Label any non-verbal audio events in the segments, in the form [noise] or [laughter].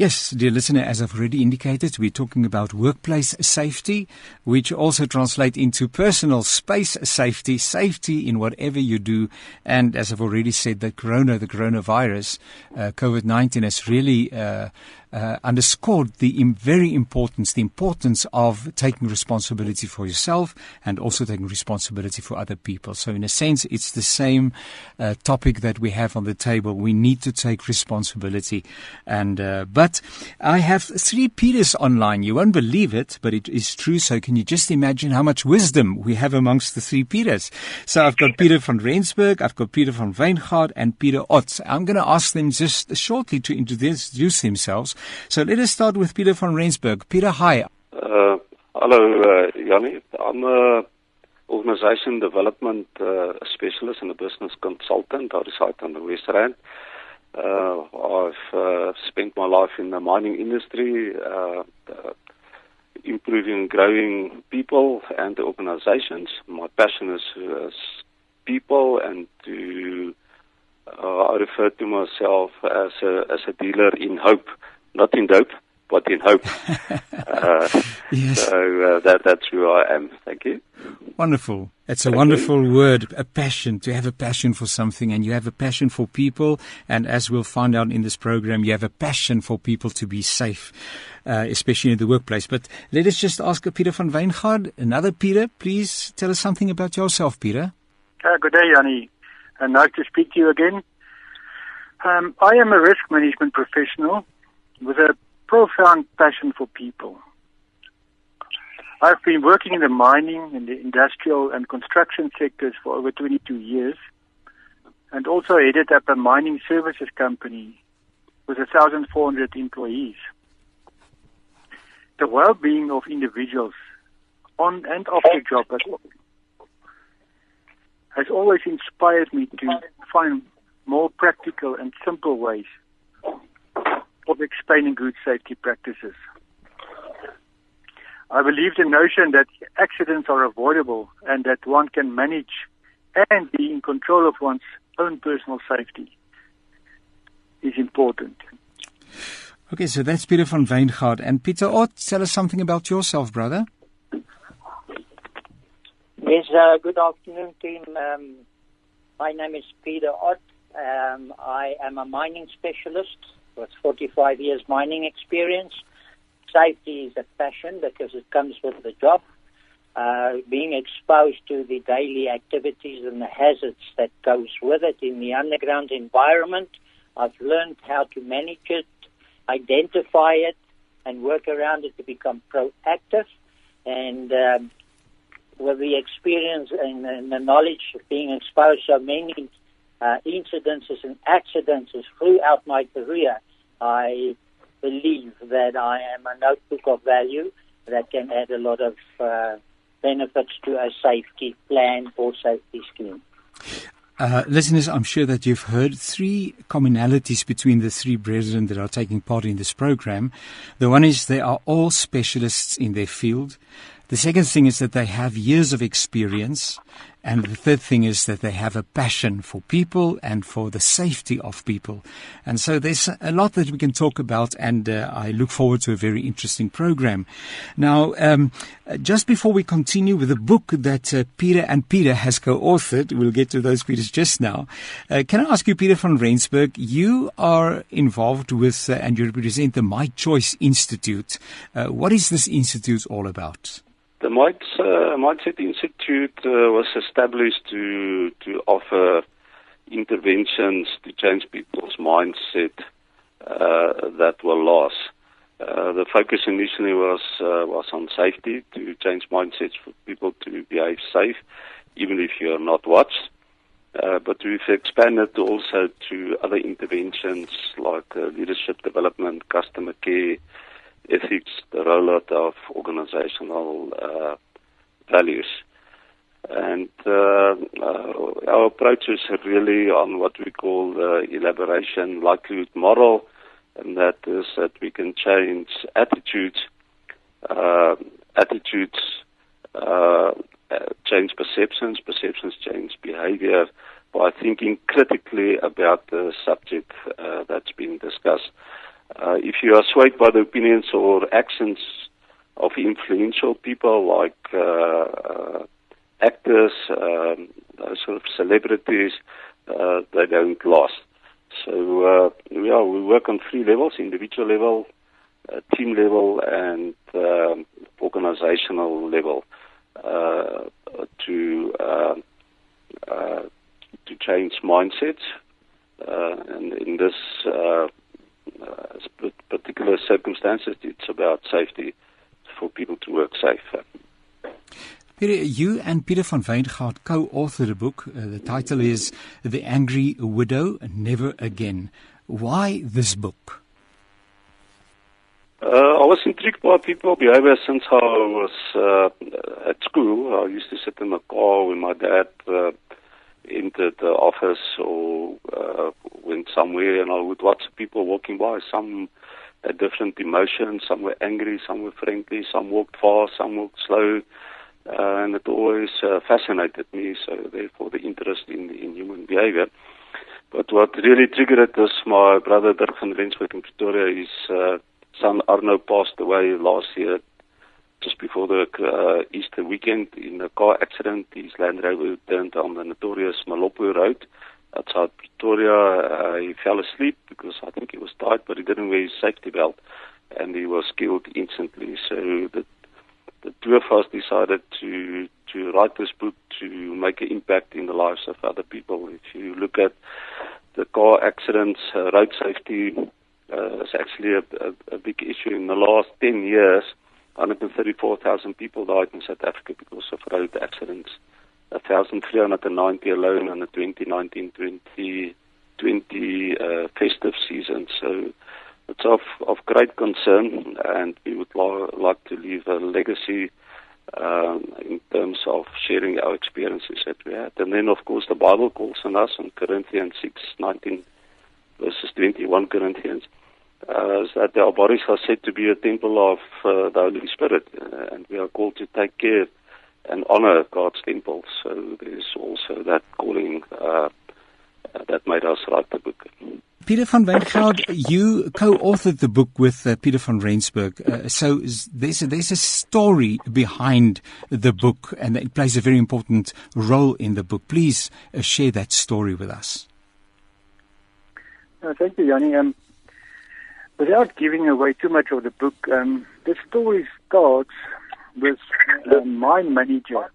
Yes, dear listener, as I've already indicated, we're talking about workplace safety, which also translates into personal space safety, safety in whatever you do. And as I've already said, the corona, the coronavirus, uh, COVID-19 has really uh, uh, underscored the very importance, the importance of taking responsibility for yourself and also taking responsibility for other people. So, in a sense, it's the same uh, topic that we have on the table. We need to take responsibility, and uh, but I have three Peters online. You won't believe it, but it is true. So, can you just imagine how much wisdom we have amongst the three Peters? So, I've got Peter van Rensburg, I've got Peter van Wijngaard, and Peter Ott. I'm going to ask them just shortly to introduce themselves. So let us start with Peter van Rensburg. Peter, hi. Uh, hello, uh, Yanni. I'm a organization development uh, specialist and a business consultant. I reside on the West Rand. Uh, I've uh, spent my life in the mining industry, uh, improving growing people and organizations. My passion is, is people and to uh, I refer to myself as a, as a dealer in hope not in dope, but in hope. [laughs] uh, yes. So uh, that, that's who I am. Thank you. Wonderful. It's a Thank wonderful you. word, a passion, to have a passion for something. And you have a passion for people. And as we'll find out in this program, you have a passion for people to be safe, uh, especially in the workplace. But let us just ask Peter van Wijngaard, another Peter, please tell us something about yourself, Peter. Uh, good day, Yanni. And nice to speak to you again. Um, I am a risk management professional with a profound passion for people. I've been working in the mining, in the industrial and construction sectors for over 22 years and also headed up a mining services company with 1,400 employees. The well-being of individuals on and off the job has always inspired me to find more practical and simple ways of explaining good safety practices. I believe the notion that accidents are avoidable and that one can manage and be in control of one's own personal safety is important. Okay, so that's Peter van Wijngaard. And Peter Ott, tell us something about yourself, brother. Yes, uh, good afternoon, team. Um, my name is Peter Ott. Um, I am a mining specialist with 45 years mining experience. Safety is a passion because it comes with the job. Uh, being exposed to the daily activities and the hazards that goes with it in the underground environment, I've learned how to manage it, identify it, and work around it to become proactive. And um, with the experience and, and, the knowledge of being exposed to so many uh, incidences and accidents throughout my career, I believe that I am a notebook of value that can add a lot of uh, benefits to a safety plan or safety scheme. Uh, listeners, I'm sure that you've heard three commonalities between the three brethren that are taking part in this program. The one is they are all specialists in their field. The second thing is that they have years of experience. And the third thing is that they have a passion for people and for the safety of people. And so there's a lot that we can talk about, and uh, I look forward to a very interesting program. Now, um, just before we continue with the book that uh, Peter and Peter has co-authored, we'll get to those Peters just now. Uh, can I ask you, Peter van Rensburg, you are involved with uh, and you represent the My Choice Institute. Uh, what is this institute all about? The Mind, uh, Mindset Institute uh, was established to to offer interventions to change people's mindset uh, that were lost. Uh, the focus initially was uh, was on safety to change mindsets for people to behave safe, even if you are not watched. Uh, but we've expanded also to other interventions like leadership development, customer care, ethics, the rollout of organizational uh, values. And uh, uh, our approach is really on what we call the elaboration likelihood model, and that is that we can change attitudes, uh, attitudes uh, change perceptions, perceptions change behavior by thinking critically about the subject uh, that's being discussed. Uh, if you are swayed by the opinions or actions of influential people like uh, uh, actors, um, sort of celebrities, uh, they don't last. So uh, yeah, we work on three levels: individual level, team level, and um, organizational level to uh, to change mindsets. Uh, and in this uh, uh, particular circumstances, it's about safety for people to work safe. Peter, you and Peter van Wijngaard co-authored a book. Uh, the title is The Angry Widow, Never Again. Why this book? Uh, I was intrigued by people's behavior since I was uh, at school. I used to sit in the car when my dad uh, entered the office or uh, went somewhere, and I would watch people walking by. Some had different emotions. Some were angry, some were friendly, some walked fast, some walked slow. Uh, and it always uh, fascinated me, so therefore the interest in, in human behavior. But what really triggered it was my brother Dirk van Rensburg in Pretoria. His uh, son Arno passed away last year, just before the uh, Easter weekend, in a car accident. His Land Rover turned on the notorious Moloto Road outside Pretoria. Uh, he fell asleep because I think he was tired, but he didn't wear his safety belt, and he was killed instantly. So the the two of us decided to to write this book to make an impact in the lives of other people. If you look at the car accidents, uh, road safety uh, is actually a, a, a big issue. In the last 10 years, 134,000 people died in South Africa because of road accidents. 1,390 alone in the 2019-2020 uh, festive season. So it's of, of great concern, and we would la- like to leave a legacy um, in terms of sharing our experiences that we had. And then, of course, the Bible calls on us in Corinthians 6, 19 verses 21 Corinthians, uh, that our bodies are said to be a temple of uh, the Holy Spirit, uh, and we are called to take care and honor God's temple. So there's also that calling uh, that made us write the book. Peter van Wijngaard, you co-authored the book with uh, Peter van Rensburg. Uh, so there's a, there's a story behind the book, and it plays a very important role in the book. Please uh, share that story with us. Uh, thank you, Yanni. Um, without giving away too much of the book, um, the story starts with uh, my manager,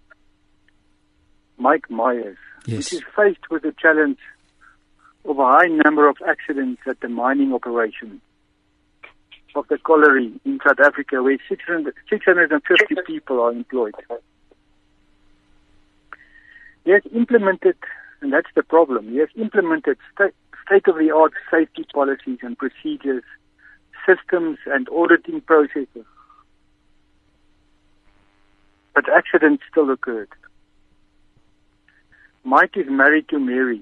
Mike Myers, yes. which is faced with the challenge of a high number of accidents at the mining operation of the colliery in South Africa, where 600, 650 people are employed. He has implemented, and that's the problem, he has implemented state of the art safety policies and procedures, systems, and auditing processes. But accidents still occurred. Mike is married to Mary,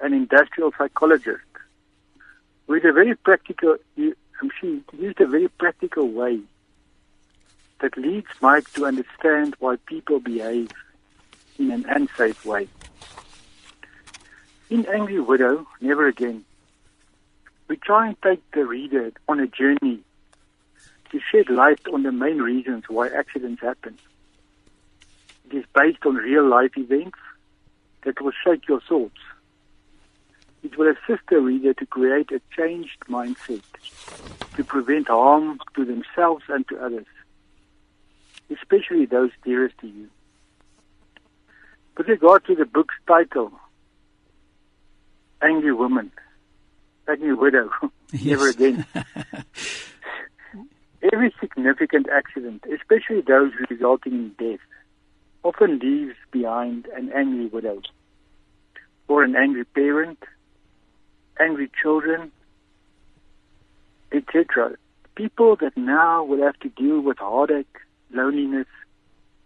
an industrial psychologist with a very practical, she used a very practical way that leads Mike to understand why people behave in an unsafe way. In Angry Widow, Never Again, we try and take the reader on a journey to shed light on the main reasons why accidents happen. It is based on real life events that will shake your thoughts it will assist the reader to create a changed mindset to prevent harm to themselves and to others, especially those dearest to you. With regard to the book's title, Angry Woman, Angry Widow, [laughs] yes. Never Again. [laughs] Every significant accident, especially those resulting in death, often leaves behind an angry widow or an angry parent angry children, etc. People that now will have to deal with heartache, loneliness,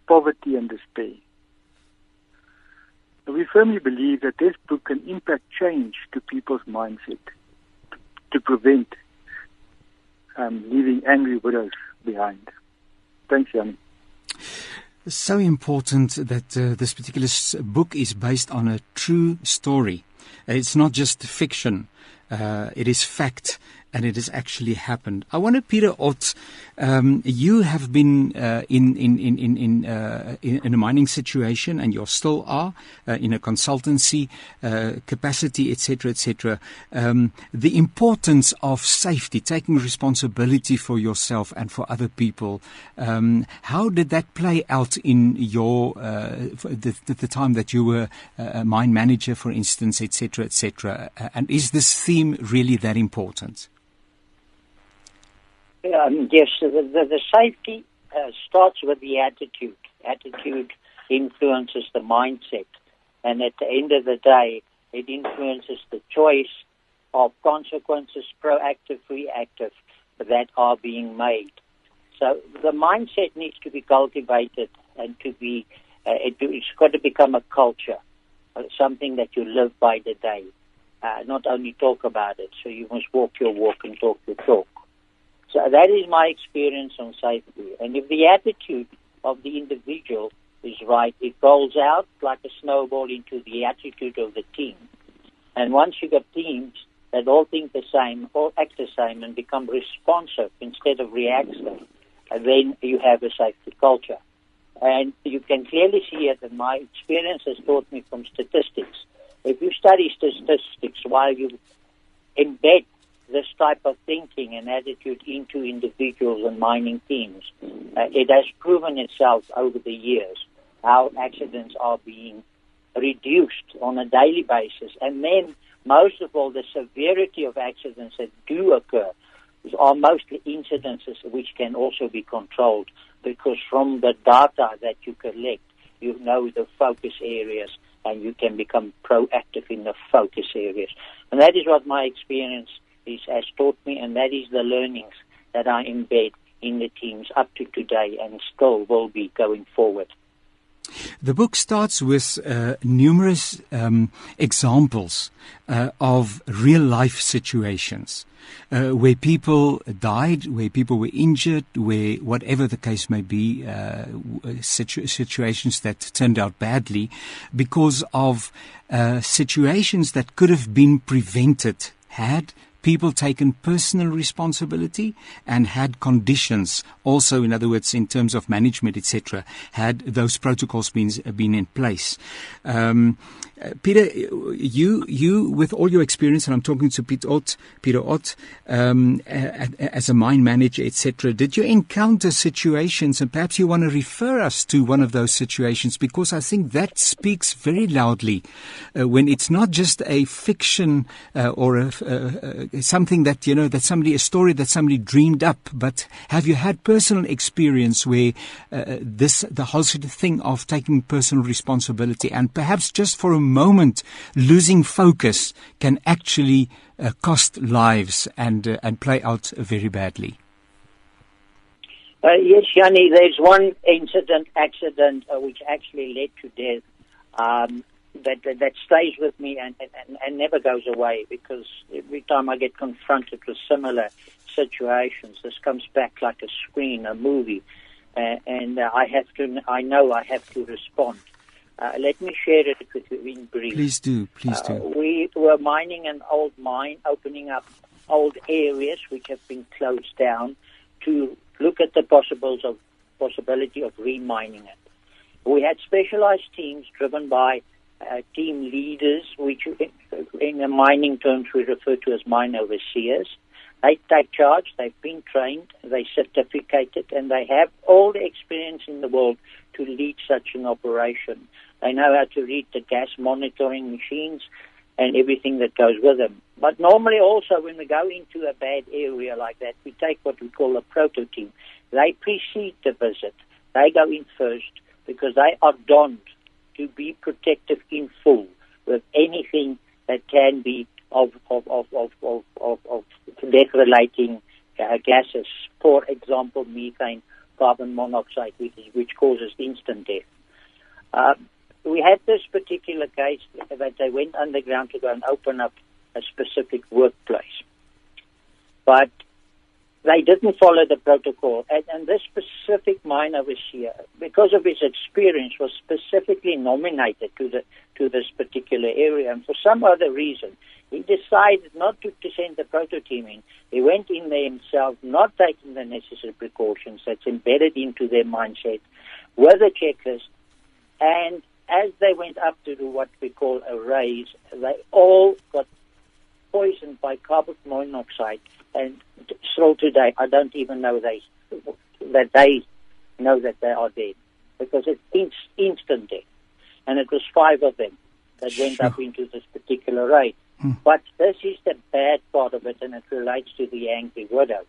poverty, and despair. We firmly believe that this book can impact change to people's mindset to, prevent um, leaving angry widows behind. Thanks, Yanni. So important that uh, this particular book is based on a true story. It's not just fiction. Uh, it is fact. And it has actually happened. I wonder, Peter Ott, um, you have been uh, in in in in in, uh, in, a mining situation, and you still are uh, in a consultancy uh, capacity, etc., etc. Um, the importance of safety, taking responsibility for yourself and for other people. Um, how did that play out in your uh, the, the, time that you were a mine manager, for instance, etc., etc.? and is this theme really that important? Um, yes, the, the, the safety uh, starts with the attitude. Attitude influences the mindset. And at the end of the day, it influences the choice of consequences, proactive, reactive, that are being made. So the mindset needs to be cultivated and to be, uh, it, has got to become a culture, uh, something that you live by the day. Uh, not only talk about it. So you must walk your walk and talk your talk. So that is my experience on safety. And if the attitude of the individual is right, it rolls out like a snowball into the attitude of the team. And once you get teams that all think the same, all act the same, and become responsive instead of reactive, then you have a safety culture. And you can clearly see it, and my experience has taught me from statistics. If you study statistics while you embed this type of thinking and attitude into individuals and mining teams. Uh, it has proven itself over the years how accidents are being reduced on a daily basis. And then, most of all, the severity of accidents that do occur are mostly incidences which can also be controlled because from the data that you collect, you know the focus areas and you can become proactive in the focus areas. And that is what my experience is, has taught me, and that is the learnings that I embed in the teams up to today and still will be going forward. The book starts with uh, numerous um, examples uh, of real life situations uh, where people died, where people were injured, where whatever the case may be, uh, situ- situations that turned out badly because of uh, situations that could have been prevented had people taken personal responsibility and had conditions also, in other words, in terms of management, etc., had those protocols been, been in place. Um, Peter, you, you, with all your experience, and I'm talking to Peter Ott, Peter Ott, um, as a mine manager, etc., did you encounter situations, and perhaps you want to refer us to one of those situations, because I think that speaks very loudly uh, when it's not just a fiction uh, or a, uh, something that, you know, that somebody, a story that somebody dreamed up, but have you had personal experience where this, the whole sort of thing of taking personal responsibility, and perhaps just for a moment, losing focus can actually uh, cost lives and uh, and play out very badly. Uh, yes, Yanni, there's one incident, accident, uh, which actually led to death. Um, that, that, that stays with me and, and, and never goes away because every time I get confronted with similar situations, this comes back like a screen, a movie, uh, and uh, I have to. I know I have to respond. Uh, let me share it with you in brief. Please do, please do. Uh, we were mining an old mine, opening up old areas which have been closed down to look at the possibles of possibility of remining it. We had specialized teams driven by uh, team leaders, which in the mining terms we refer to as mine overseers. They take charge, they've been trained, they're certificated, and they have all the experience in the world to lead such an operation. They know how to read the gas monitoring machines and everything that goes with them. But normally also when we go into a bad area like that, we take what we call a proto team. They precede the visit. They go in first because they are donned to be protective in full with anything that can be of of of of of, of, of death relating uh, gases. For example, methane, carbon monoxide, which, which causes instant death. Uh, we had this particular case that they went underground to go and open up a specific workplace. But they didn't follow the protocol. And, and this specific mine overseer, because of his experience, was specifically nominated to the to this particular area. And for some other reason, he decided not to, to send the proto team in. He went in there himself, not taking the necessary precautions that's embedded into their mindset with a checklist. And as they went up to do what we call a raise, they all got poisoned by carbon monoxide and still today, I don't even know they that they know that they are dead because it's in, instant death, and it was five of them that sure. went up into this particular raise. Hmm. But this is the bad part of it, and it relates to the angry widow.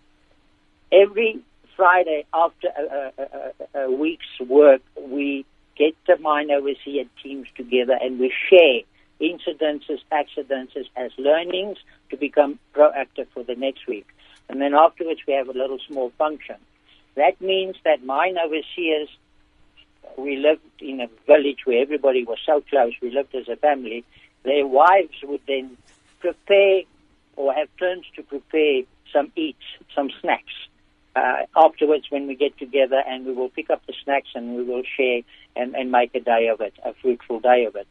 Every Friday after a, a, a, a week's work, we get the mine overseer teams together and we share incidences, accidents as learnings to become proactive for the next week. And then afterwards we have a little small function. That means that mine overseers, we lived in a village where everybody was so close, we lived as a family, their wives would then prepare or have turns to prepare some eats, some snacks. Uh, afterwards, when we get together and we will pick up the snacks and we will share and, and make a day of it, a fruitful day of it.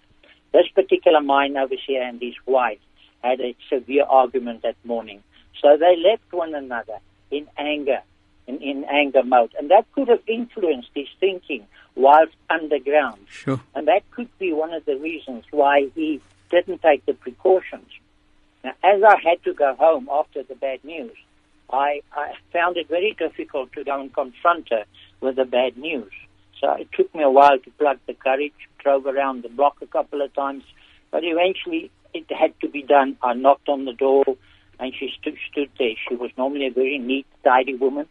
This particular mine overseer and his wife had a severe argument that morning. So they left one another in anger, in, in anger mode. And that could have influenced his thinking whilst underground. Sure. And that could be one of the reasons why he didn't take the precautions. Now, as I had to go home after the bad news, I, I found it very difficult to go and confront her with the bad news. So it took me a while to plug the courage, drove around the block a couple of times, but eventually it had to be done. I knocked on the door and she st- stood there. She was normally a very neat, tidy woman,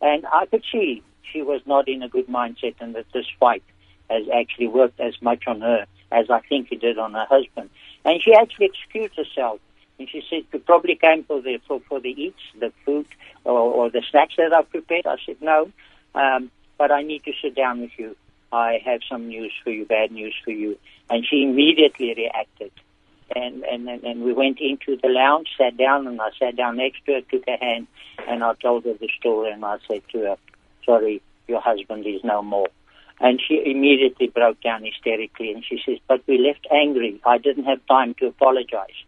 and I could see she was not in a good mindset and that this fight has actually worked as much on her as I think it did on her husband. And she actually excused herself. And she said, you probably came for the, for, for the eats, the food, or, or the snacks that I've prepared. I said, no, um, but I need to sit down with you. I have some news for you, bad news for you. And she immediately reacted and, and, and we went into the lounge, sat down, and I sat down next to her, took her hand, and I told her the story, and I said to her, sorry, your husband is no more. And she immediately broke down hysterically, and she says, but we left angry. I didn't have time to apologize.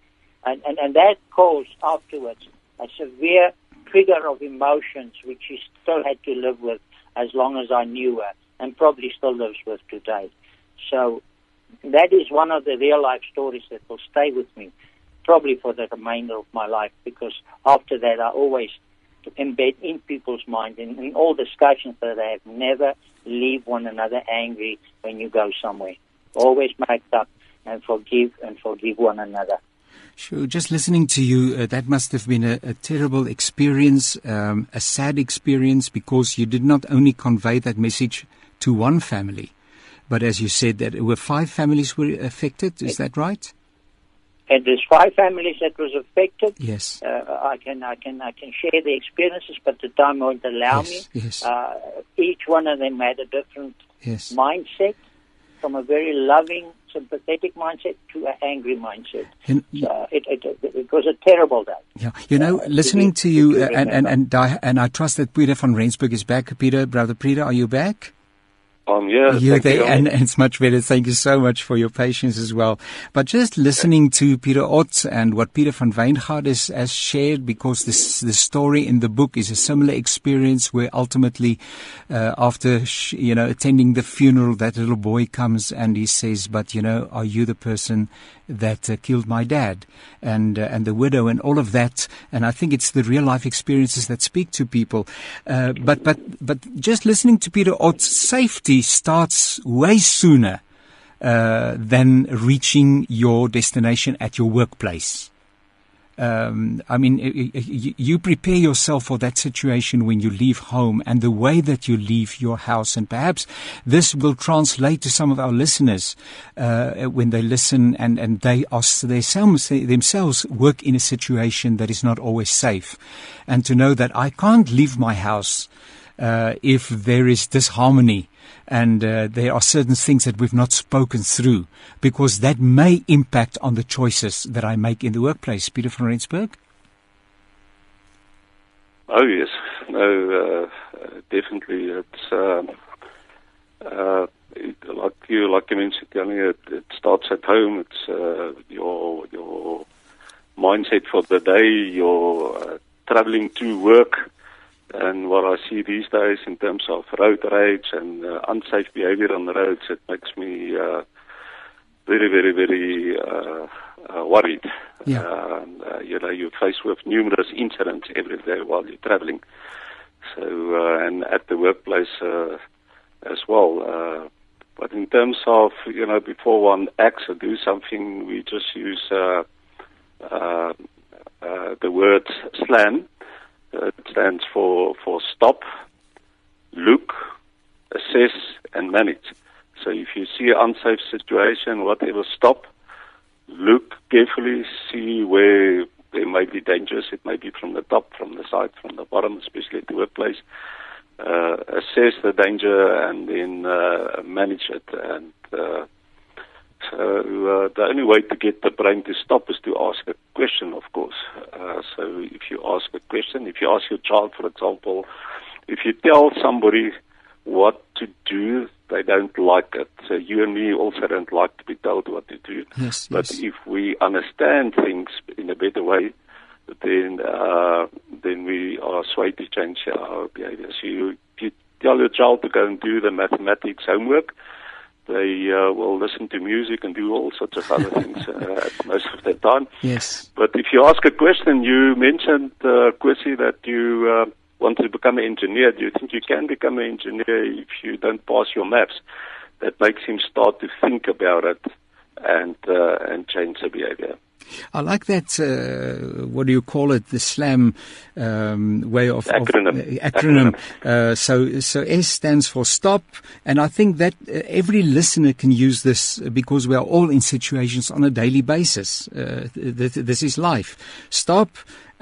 And, and, and that caused afterwards a severe trigger of emotions, which she still had to live with as long as I knew her, and probably still lives with today. So that is one of the real life stories that will stay with me probably for the remainder of my life because after that I always embed in people's mind in, in all discussions that they have never leave one another angry when you go somewhere. Always make up and forgive and forgive one another. Sure. Just listening to you, uh, that must have been a, a terrible experience, um, a sad experience, because you did not only convey that message to one family, but as you said, that were five families were affected. Is that right? And there's five families that was affected. Yes. Uh, I can I can I can share the experiences, but the time won't allow yes, me. Yes. Uh, each one of them had a different yes. mindset, from a very loving, sympathetic mindset to an angry mindset. And, so it, it, it, was a terrible day. Yeah, you know, uh, listening to, you, uh, and, and and I, and I trust that Peter van Rensburg is back. Peter, brother Peter, are you back? Um, yeah, You're there, and, and, it's much better. Thank you so much for your patience as well. But just listening to Peter Ott and what Peter van Wijngaard has, has shared, because this the story in the book is a similar experience where ultimately, uh, after sh- you know attending the funeral, that little boy comes and he says, "But you know, are you the person that uh, killed my dad and uh, and the widow and all of that. And I think it's the real life experiences that speak to people. Uh, but but but just listening to Peter Ott's safety starts way sooner uh, than reaching your destination at your workplace um, I mean, you prepare yourself for that situation when you leave home and the way that you leave your house. And perhaps this will translate to some of our listeners uh, when they listen and, and they are themselves, themselves work in a situation that is not always safe. And to know that I can't leave my house uh, if there is disharmony and uh, there are certain things that we've not spoken through because that may impact on the choices that I make in the workplace. Peter van Rensburg? Oh yes, no, uh, definitely. It's uh, uh, it, like you like you mentioned, earlier, it, it starts at home. It's uh, your your mindset for the day, your uh, traveling to work, and what I see these days in terms of road rage and uh, unsafe behavior on the roads, it makes me uh, very, very, very uh, uh, worried. Yeah. Uh, you know, you're faced with numerous incidents every day while you're traveling. So, uh, and at the workplace uh, as well. Uh, but in terms of, you know, before one acts or do something, we just use uh, uh, uh, the word SLAM. Uh, it stands for, for stop, look, assess, and manage. So if you see an unsafe situation, whatever, stop, look carefully, see where there may be dangers. It may be from the top, from the side, from the bottom, especially at the workplace. Uh, assess the danger and then uh, manage it. And uh, so uh, the only way to get the brain to stop is to ask a question, of course. Uh, so if you ask a question, if you ask your child, for example, if you tell somebody what to do, they don't like it. So you and me also don't like to be told what to do. Yes, but yes. if we understand things in a better way, then uh, then we are swayed to change our behavior. So you, if you tell your child to go and do the mathematics homework, they uh, will listen to music and do all sorts of other things uh, most of the time. Yes. But if you ask a question, you mentioned, uh, Kwesi, that you uh, want to become an engineer. Do you think you can become an engineer if you don't pass your maths? That makes him start to think about it and uh, and change the behavior. I like that. Uh, what do you call it? The slam um, way of acronym. Of, uh, acronym. Uh, so, so S stands for stop, and I think that uh, every listener can use this because we are all in situations on a daily basis. Uh, th- this is life. Stop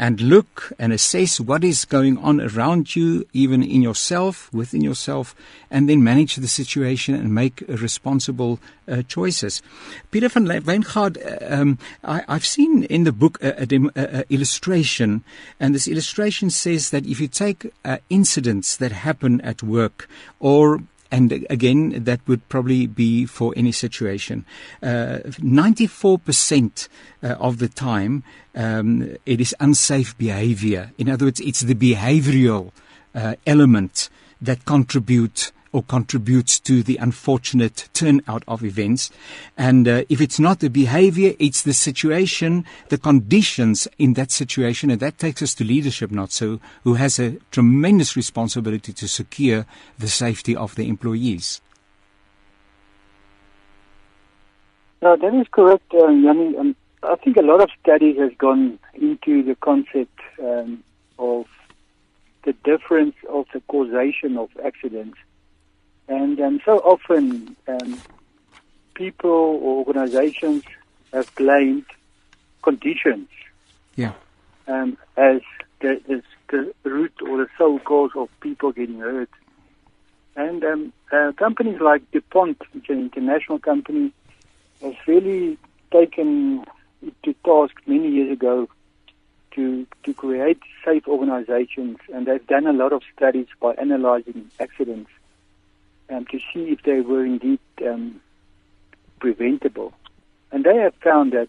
and look and assess what is going on around you, even in yourself, within yourself, and then manage the situation and make responsible uh, choices. Peter van Wijngaard, um, I, have seen in the book a, a, a, illustration, and this illustration says that if you take uh, incidents that happen at work or and again, that would probably be for any situation. Uh, 94% uh, of the time, um, it is unsafe behavior. In other words, it's the behavioral uh, element that contribute or contributes to the unfortunate turnout of events. And uh, if it's not the behavior, it's the situation, the conditions in that situation. And that takes us to leadership, not so, who has a tremendous responsibility to secure the safety of the employees. No, that is correct, uh, Yanni. Um, I think a lot of study has gone into the concept um, of the difference of the causation of accidents and um, so often, um, people or organizations have blamed conditions yeah. um, as the, the, the, root or the sole cause of people getting hurt. And um, uh, companies like DuPont, which is an international company, has really taken it to task many years ago to to create safe organizations, and they've done a lot of studies by analyzing accidents um, to see if they were indeed um, preventable. And they have found that,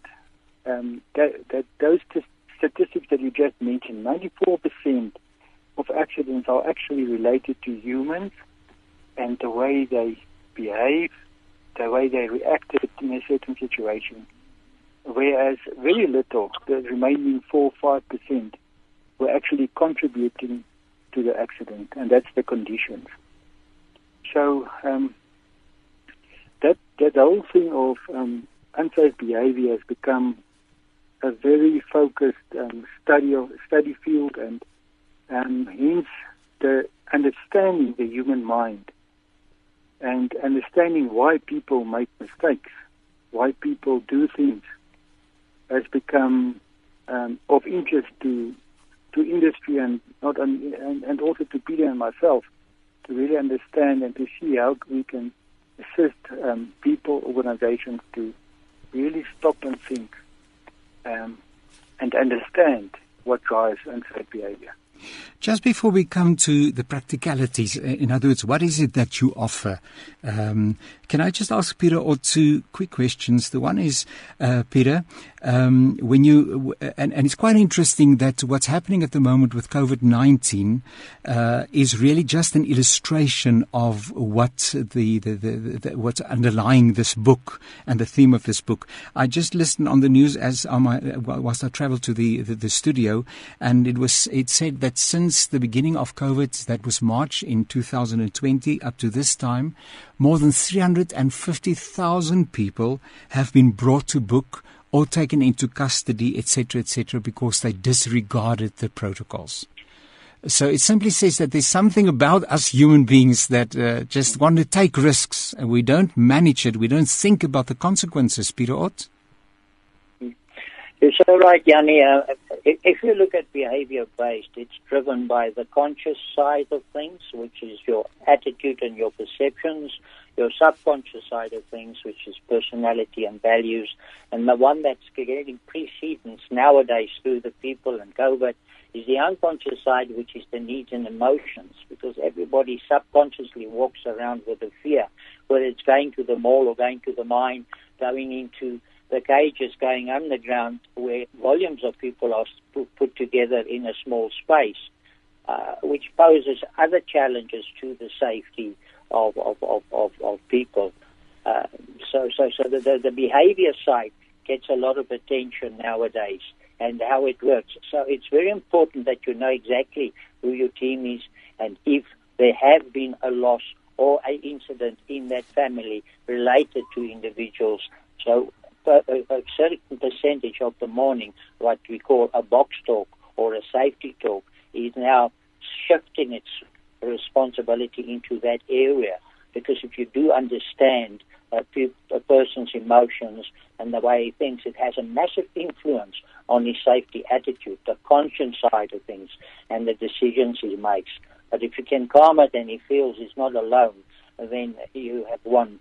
um, that, that those t- statistics that you just mentioned, 94% of accidents are actually related to humans and the way they behave, the way they reacted in a certain situation. Whereas very little, the remaining 4 5%, were actually contributing to the accident, and that's the conditions. So um, that that whole thing of um, unsafe behavior has become a very focused um, study of study field, and um, hence the understanding the human mind and understanding why people make mistakes, why people do things, has become um, of interest to to industry and not and, and also to Peter and myself to really understand and to see how we can assist um, people, organizations to really stop and think um, and understand what drives unsafe behavior. Just before we come to the practicalities, in other words, what is it that you offer? Um, can I just ask Peter or two quick questions? The one is, uh, Peter, um, when you, and, and, it's quite interesting that what's happening at the moment with COVID 19 uh, is really just an illustration of what the, the, the, the, what's underlying this book and the theme of this book. I just listened on the news as on my, whilst I traveled to the, the, the studio, and it was it said that since the beginning of COVID, that was March in 2020, up to this time, more than 350,000 people have been brought to book or taken into custody, etc., etc., because they disregarded the protocols. So it simply says that there's something about us human beings that uh, just want to take risks and we don't manage it. We don't think about the consequences, Peter Ott. You're so right, Yanni. Uh, if you look at behavior based, it's driven by the conscious side of things, which is your attitude and your perceptions, your subconscious side of things, which is personality and values, and the one that's getting precedence nowadays through the people and COVID is the unconscious side, which is the needs and emotions, because everybody subconsciously walks around with a fear, whether it's going to the mall or going to the mine, going into the cages going underground where volumes of people are put together in a small space, uh, which poses other challenges to the safety of, of, of, of, of people. Uh, so, so, so the, the, the behavior side gets a lot of attention nowadays and how it works. So it's very important that you know exactly who your team is and if there have been a loss or an incident in that family related to individuals. So a, a certain percentage of the morning, what we call a box talk or a safety talk, is now shifting its responsibility into that area. Because if you do understand a, a person's emotions and the way he thinks, it has a massive influence on his safety attitude, the conscience side of things, and the decisions he makes. But if you can calm it and he feels he's not alone, then you have won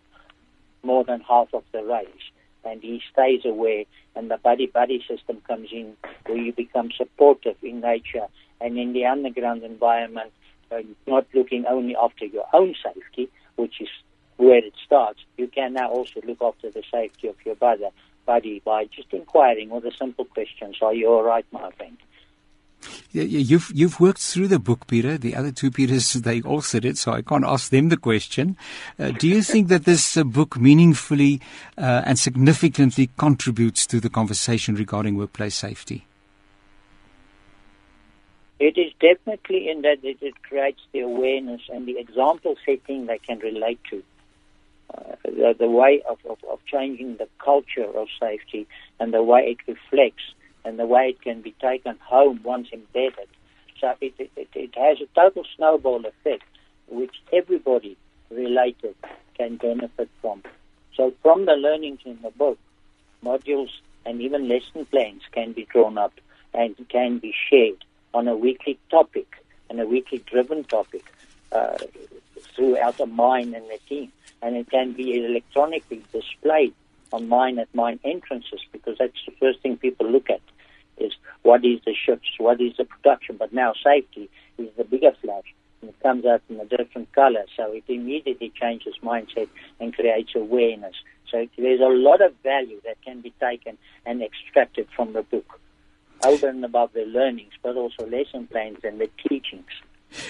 more than half of the race and he stays aware and the buddy buddy system comes in where you become supportive in nature and in the underground environment uh, not looking only after your own safety which is where it starts. You can now also look after the safety of your brother buddy by just inquiring with a simple questions. Are you all right my friend You've you've worked through the book, Peter. The other two Peters [laughs] they authored it, so I can't ask them the question. Uh, do you think that this uh, book meaningfully uh, and significantly contributes to the conversation regarding workplace safety? It is definitely in that it, it creates the awareness and the example setting they can relate to. Uh, the, the way of, of, of changing the culture of safety and the way it reflects and the way it can be taken home once embedded. So it, it, it has a total snowball effect, which everybody related can benefit from. So from the learnings in the book, modules and even lesson plans can be drawn up and can be shared on a weekly topic and a weekly driven topic uh, throughout the mine and the team. And it can be electronically displayed on mine at mine entrances because that's the first thing people look at is what is the shifts, what is the production, but now safety is the bigger flash and it comes out in a different color. So it immediately changes mindset and creates awareness. So there's a lot of value that can be taken and extracted from the book, over and above the learnings, but also lesson plans and the teachings.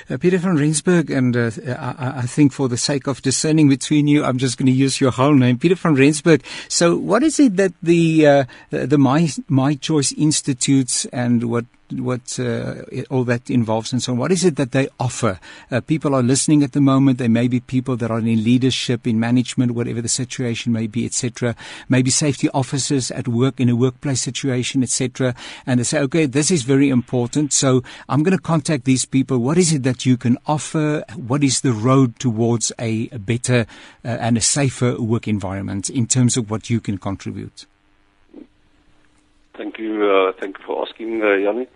Uh, Peter van Rensburg, and uh, I, I, think for the sake of discerning between you, I'm just going to use your whole name, Peter van Rensburg. So, what is it that the uh, the My My Choice Institutes and what what uh, all that involves and so on. What is it that they offer? Uh, people are listening at the moment. There may be people that are in leadership, in management, whatever the situation may be, etc. Maybe safety officers at work in a workplace situation, etc. And they say, okay, this is very important. So I'm going to contact these people. What is it that you can offer? What is the road towards a, a better uh, and a safer work environment in terms of what you can contribute? Thank you. Uh, thank you for asking, uh, Yanni.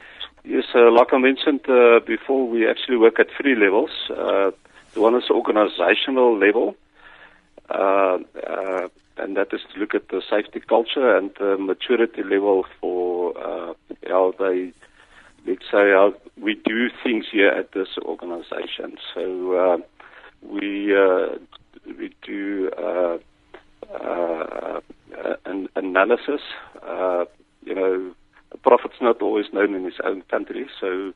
Yes, uh, like I mentioned uh, before, we actually work at three levels. Uh, the one is organizational level, uh, uh, and that is to look at the safety culture and the maturity level for uh, how they let's say, how we do things here at this organization. So uh, we uh, we do uh, uh, an analysis. You know, a prophet's not always known in his own country, so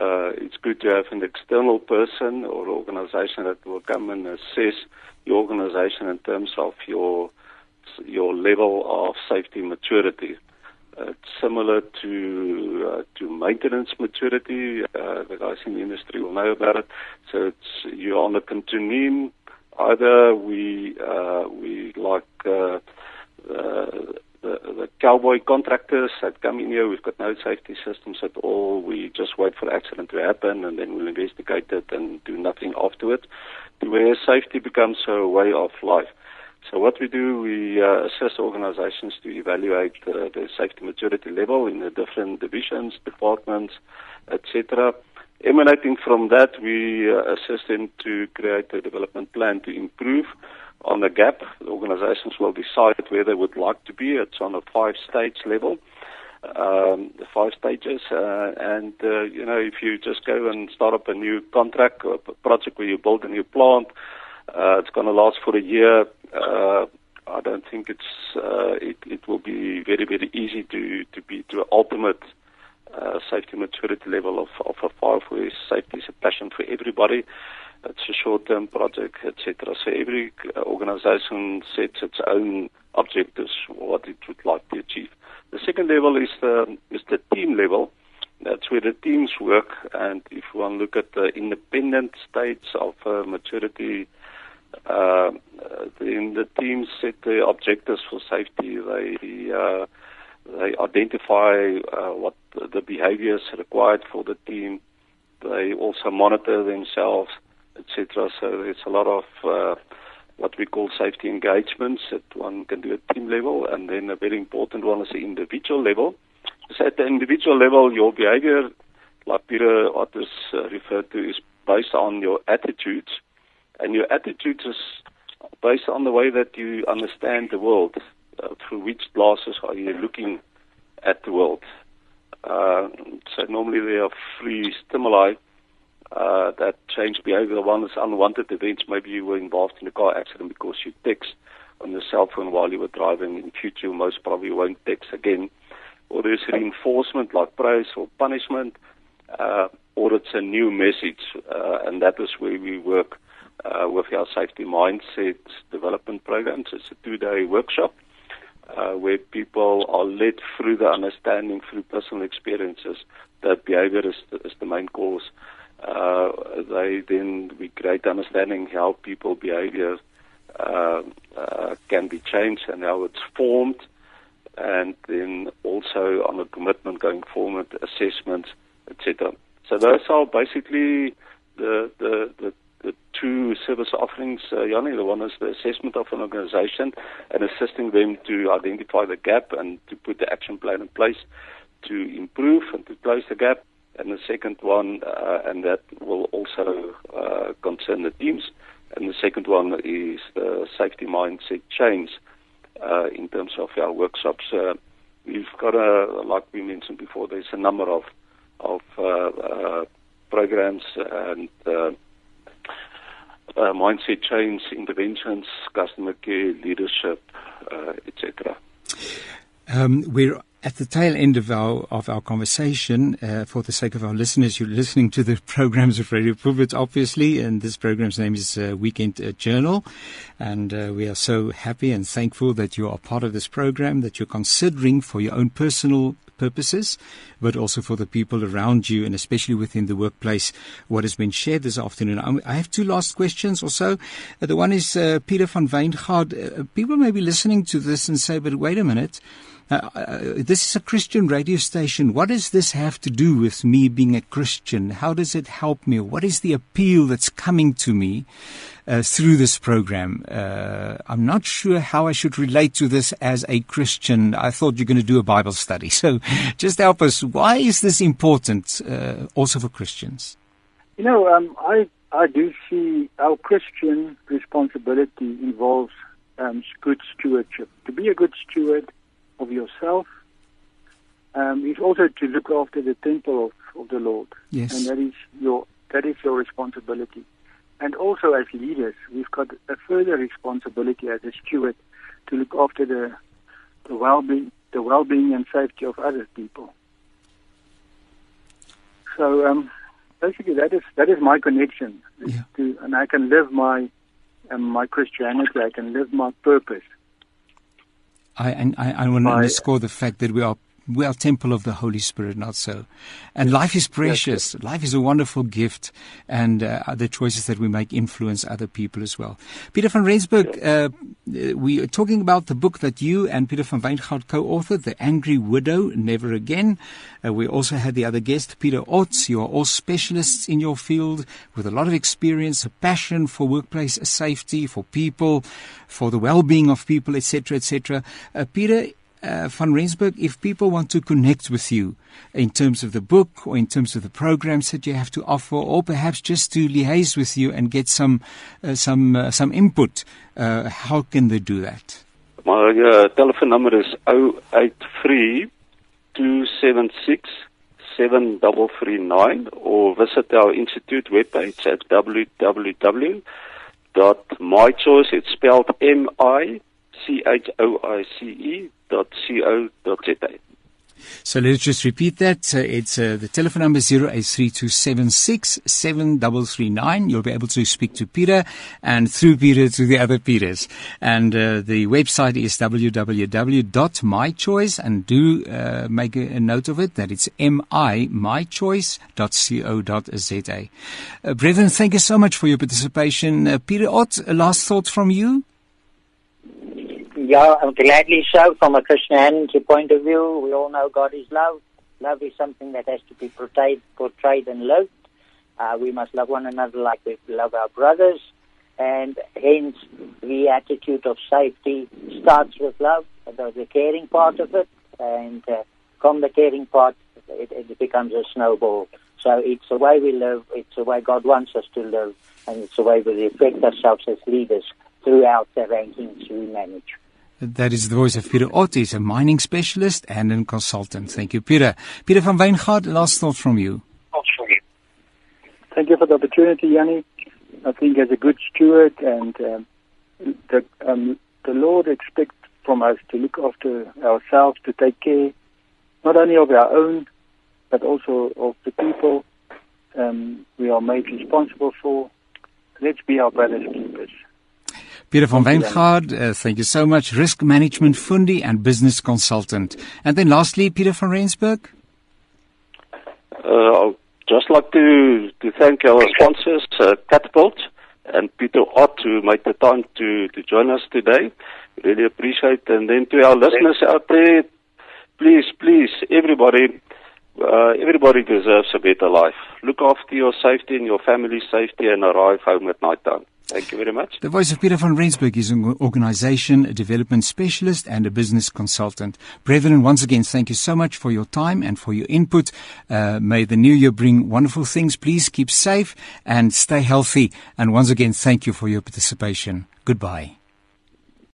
uh, it's good to have an external person or organization that will come and assess your organization in terms of your your level of safety maturity. Uh, similar to uh, to maintenance maturity. Uh, the guys in the industry will know about it. So it's you're on a continuum. Either we uh, we like uh, uh, the, the cowboy contractors that come in here, we've got no safety systems at all. We just wait for the accident to happen and then we'll investigate it and do nothing afterwards. To where safety becomes a way of life. So what we do, we uh, organizations to evaluate uh, safety maturity level in the different divisions, departments, etc. Emanating from that, we uh, assist them to create a development plan to improve on the gap. The organizations will decide where they would like to be. It's on a five-stage level, um, the five stages. Uh, and, uh, you know, if you just go and start up a new contract or project where you build a new plant, uh, it's going to last for a year. Uh, I don't think it's uh, it, it will be very very easy to to be to ultimate uh, safety maturity level of of a fire safety is a passion for everybody. It's a short-term project, etc. So every organization sets its own objectives, what it would like to achieve. The second level is the is the team level. That's where the teams work, and if one look at the independent states of uh, maturity, uh, then the teams set the objectives for safety. They uh, they identify uh, what the behaviors required for the team. They also monitor themselves etc. So there's a lot of uh, what we call safety engagements that one can do at team level, and then a very important one is the individual level. So at the individual level, your behavior, like Peter Otters uh, referred to, is based on your attitudes, and your attitudes is based on the way that you understand the world. Uh, through which glasses are you looking at the world? Uh, so normally there are three stimuli uh, that change behavior. One is unwanted events. Maybe you were involved in a car accident because you text on your cell phone while you were driving. In future, you most probably won't text again. Or there's reinforcement like praise or punishment, uh, or it's a new message, uh, and that is where we work uh, with our safety mindset development programs. It's a two-day workshop. Uh, where people are led through the understanding through personal experiences that behavior is is the main cause uh, they then we great understanding how people behavior uh, uh, can be changed and how it's formed, and then also on a commitment going forward, assessments, etc. So those are basically the the, the the two service offerings, uh, Yanni. The one is the assessment of an organization and assisting them to identify the gap and to put the action plan in place to improve and to close the gap and the second one, uh, and that will also uh, concern the teams. And the second one is the safety mindset change uh, in terms of our workshops. Uh, we've got a, like we mentioned before, there's a number of of uh, uh, programs and mindset change interventions, customer care, leadership, etc. Um, we're at the tail end of our of our conversation, uh, for the sake of our listeners, you're listening to the [laughs] programs of Radio Pulpit, obviously, and this program's name is uh, Weekend uh, Journal, and uh, we are so happy and thankful that you are part of this program, that you're considering for your own personal purposes, but also for the people around you, and especially within the workplace. What has been shared this afternoon. Um, I have two last questions or so. Uh, the one is uh, Peter van Wijngaard. people may be listening to this and say, "But wait a minute." Uh, uh, this is a Christian radio station. What does this have to do with me being a Christian? How does it help me? What is the appeal that's coming to me uh, through this program? Uh, I'm not sure how I should relate to this as a Christian. I thought you're going to do a Bible study. [laughs] So just help us. Why is this important uh, also for Christians? You know, um, I, I do see our Christian responsibility involves um, good stewardship. To be a good steward, of yourself, um, is also to look after the temple of, of the Lord. Yes. And that is your that is your responsibility. And also as leaders, we've got a further responsibility as a steward to look after the the well being the well being and safety of other people. So um, basically that is that is my connection. Yeah. To, and I can live my um, my Christianity, I can live my purpose. I, and I, I want to underscore the fact that we are we are temple of the Holy Spirit, not so. And life is precious. Life is a wonderful gift, and uh, the choices that we make influence other people as well. Peter van Rensburg, uh, uh, we are talking about the book that you and Peter van Wijngaard co-authored, The Angry Widow, Never Again. Uh, we also had the other guest, Peter Otts. You are all specialists in your field with a lot of experience, a passion for workplace safety, for people, for the well-being of people, etc., etc. Uh, Peter, uh, van Rensburg, if people want to connect with you in terms of the book or in terms of the programs that you have to offer, or perhaps just to liaise with you and get some uh, some uh, some input, uh, how can they do that? My uh, telephone number is 083 276 7339 or visit our institute webpage at www.mychoice, it's spelled M-I-C-H-O-I-C-E dot C-O dot Z-A. So let's just repeat that. Uh, it's uh, the telephone number 0832767339. You'll be able to speak to Peter and through Peter to the other Peters. And uh, the website is www.mychoice and do uh, make a, note of it that it's mi mychoice.co.za. Uh, brethren, thank you so much for your participation. Uh, Peter Ott, last thought from you? Yeah, gladly so. From a Christianity point of view, we all know God is love. Love is something that has to be portrayed, portrayed and lived. Uh, we must love one another like we love our brothers, and hence the attitude of safety starts with love. The caring part of it, and uh, from the caring part, it, it becomes a snowball. So it's the way we live. It's the way God wants us to live, and it's the way we reflect ourselves as leaders throughout the rankings we manage. That is the voice of Peter Ott. He's a mining specialist and a consultant. Thank you, Peter. Peter van Wijngaard, last thought from you. Thank you for the opportunity, Yanni. I think as a good steward and um, the um, the Lord expects from us to look after ourselves, to take care not only of our own, but also of the people um, we are made responsible for. Let's be our brothers' keepers. Peter van Thank Wijngaard, uh, thank you so much. Risk management fundi and business consultant. And then lastly, Peter van Rensburg. Uh, I'd just like to, to thank our sponsors, uh, Catapult and Peter Ott, who made the time to, to join us today. Really appreciate. And then to our listeners out there, please, please, everybody, uh, everybody deserves a better life. Look after your safety and your family's safety and arrive home at night time. Thank you very much. The voice of Peter van Rensburg is an organization, a development specialist, and a business consultant. Brethren, once again, thank you so much for your time and for your input. Uh, may the new year bring wonderful things. Please keep safe and stay healthy. And once again, thank you for your participation. Goodbye.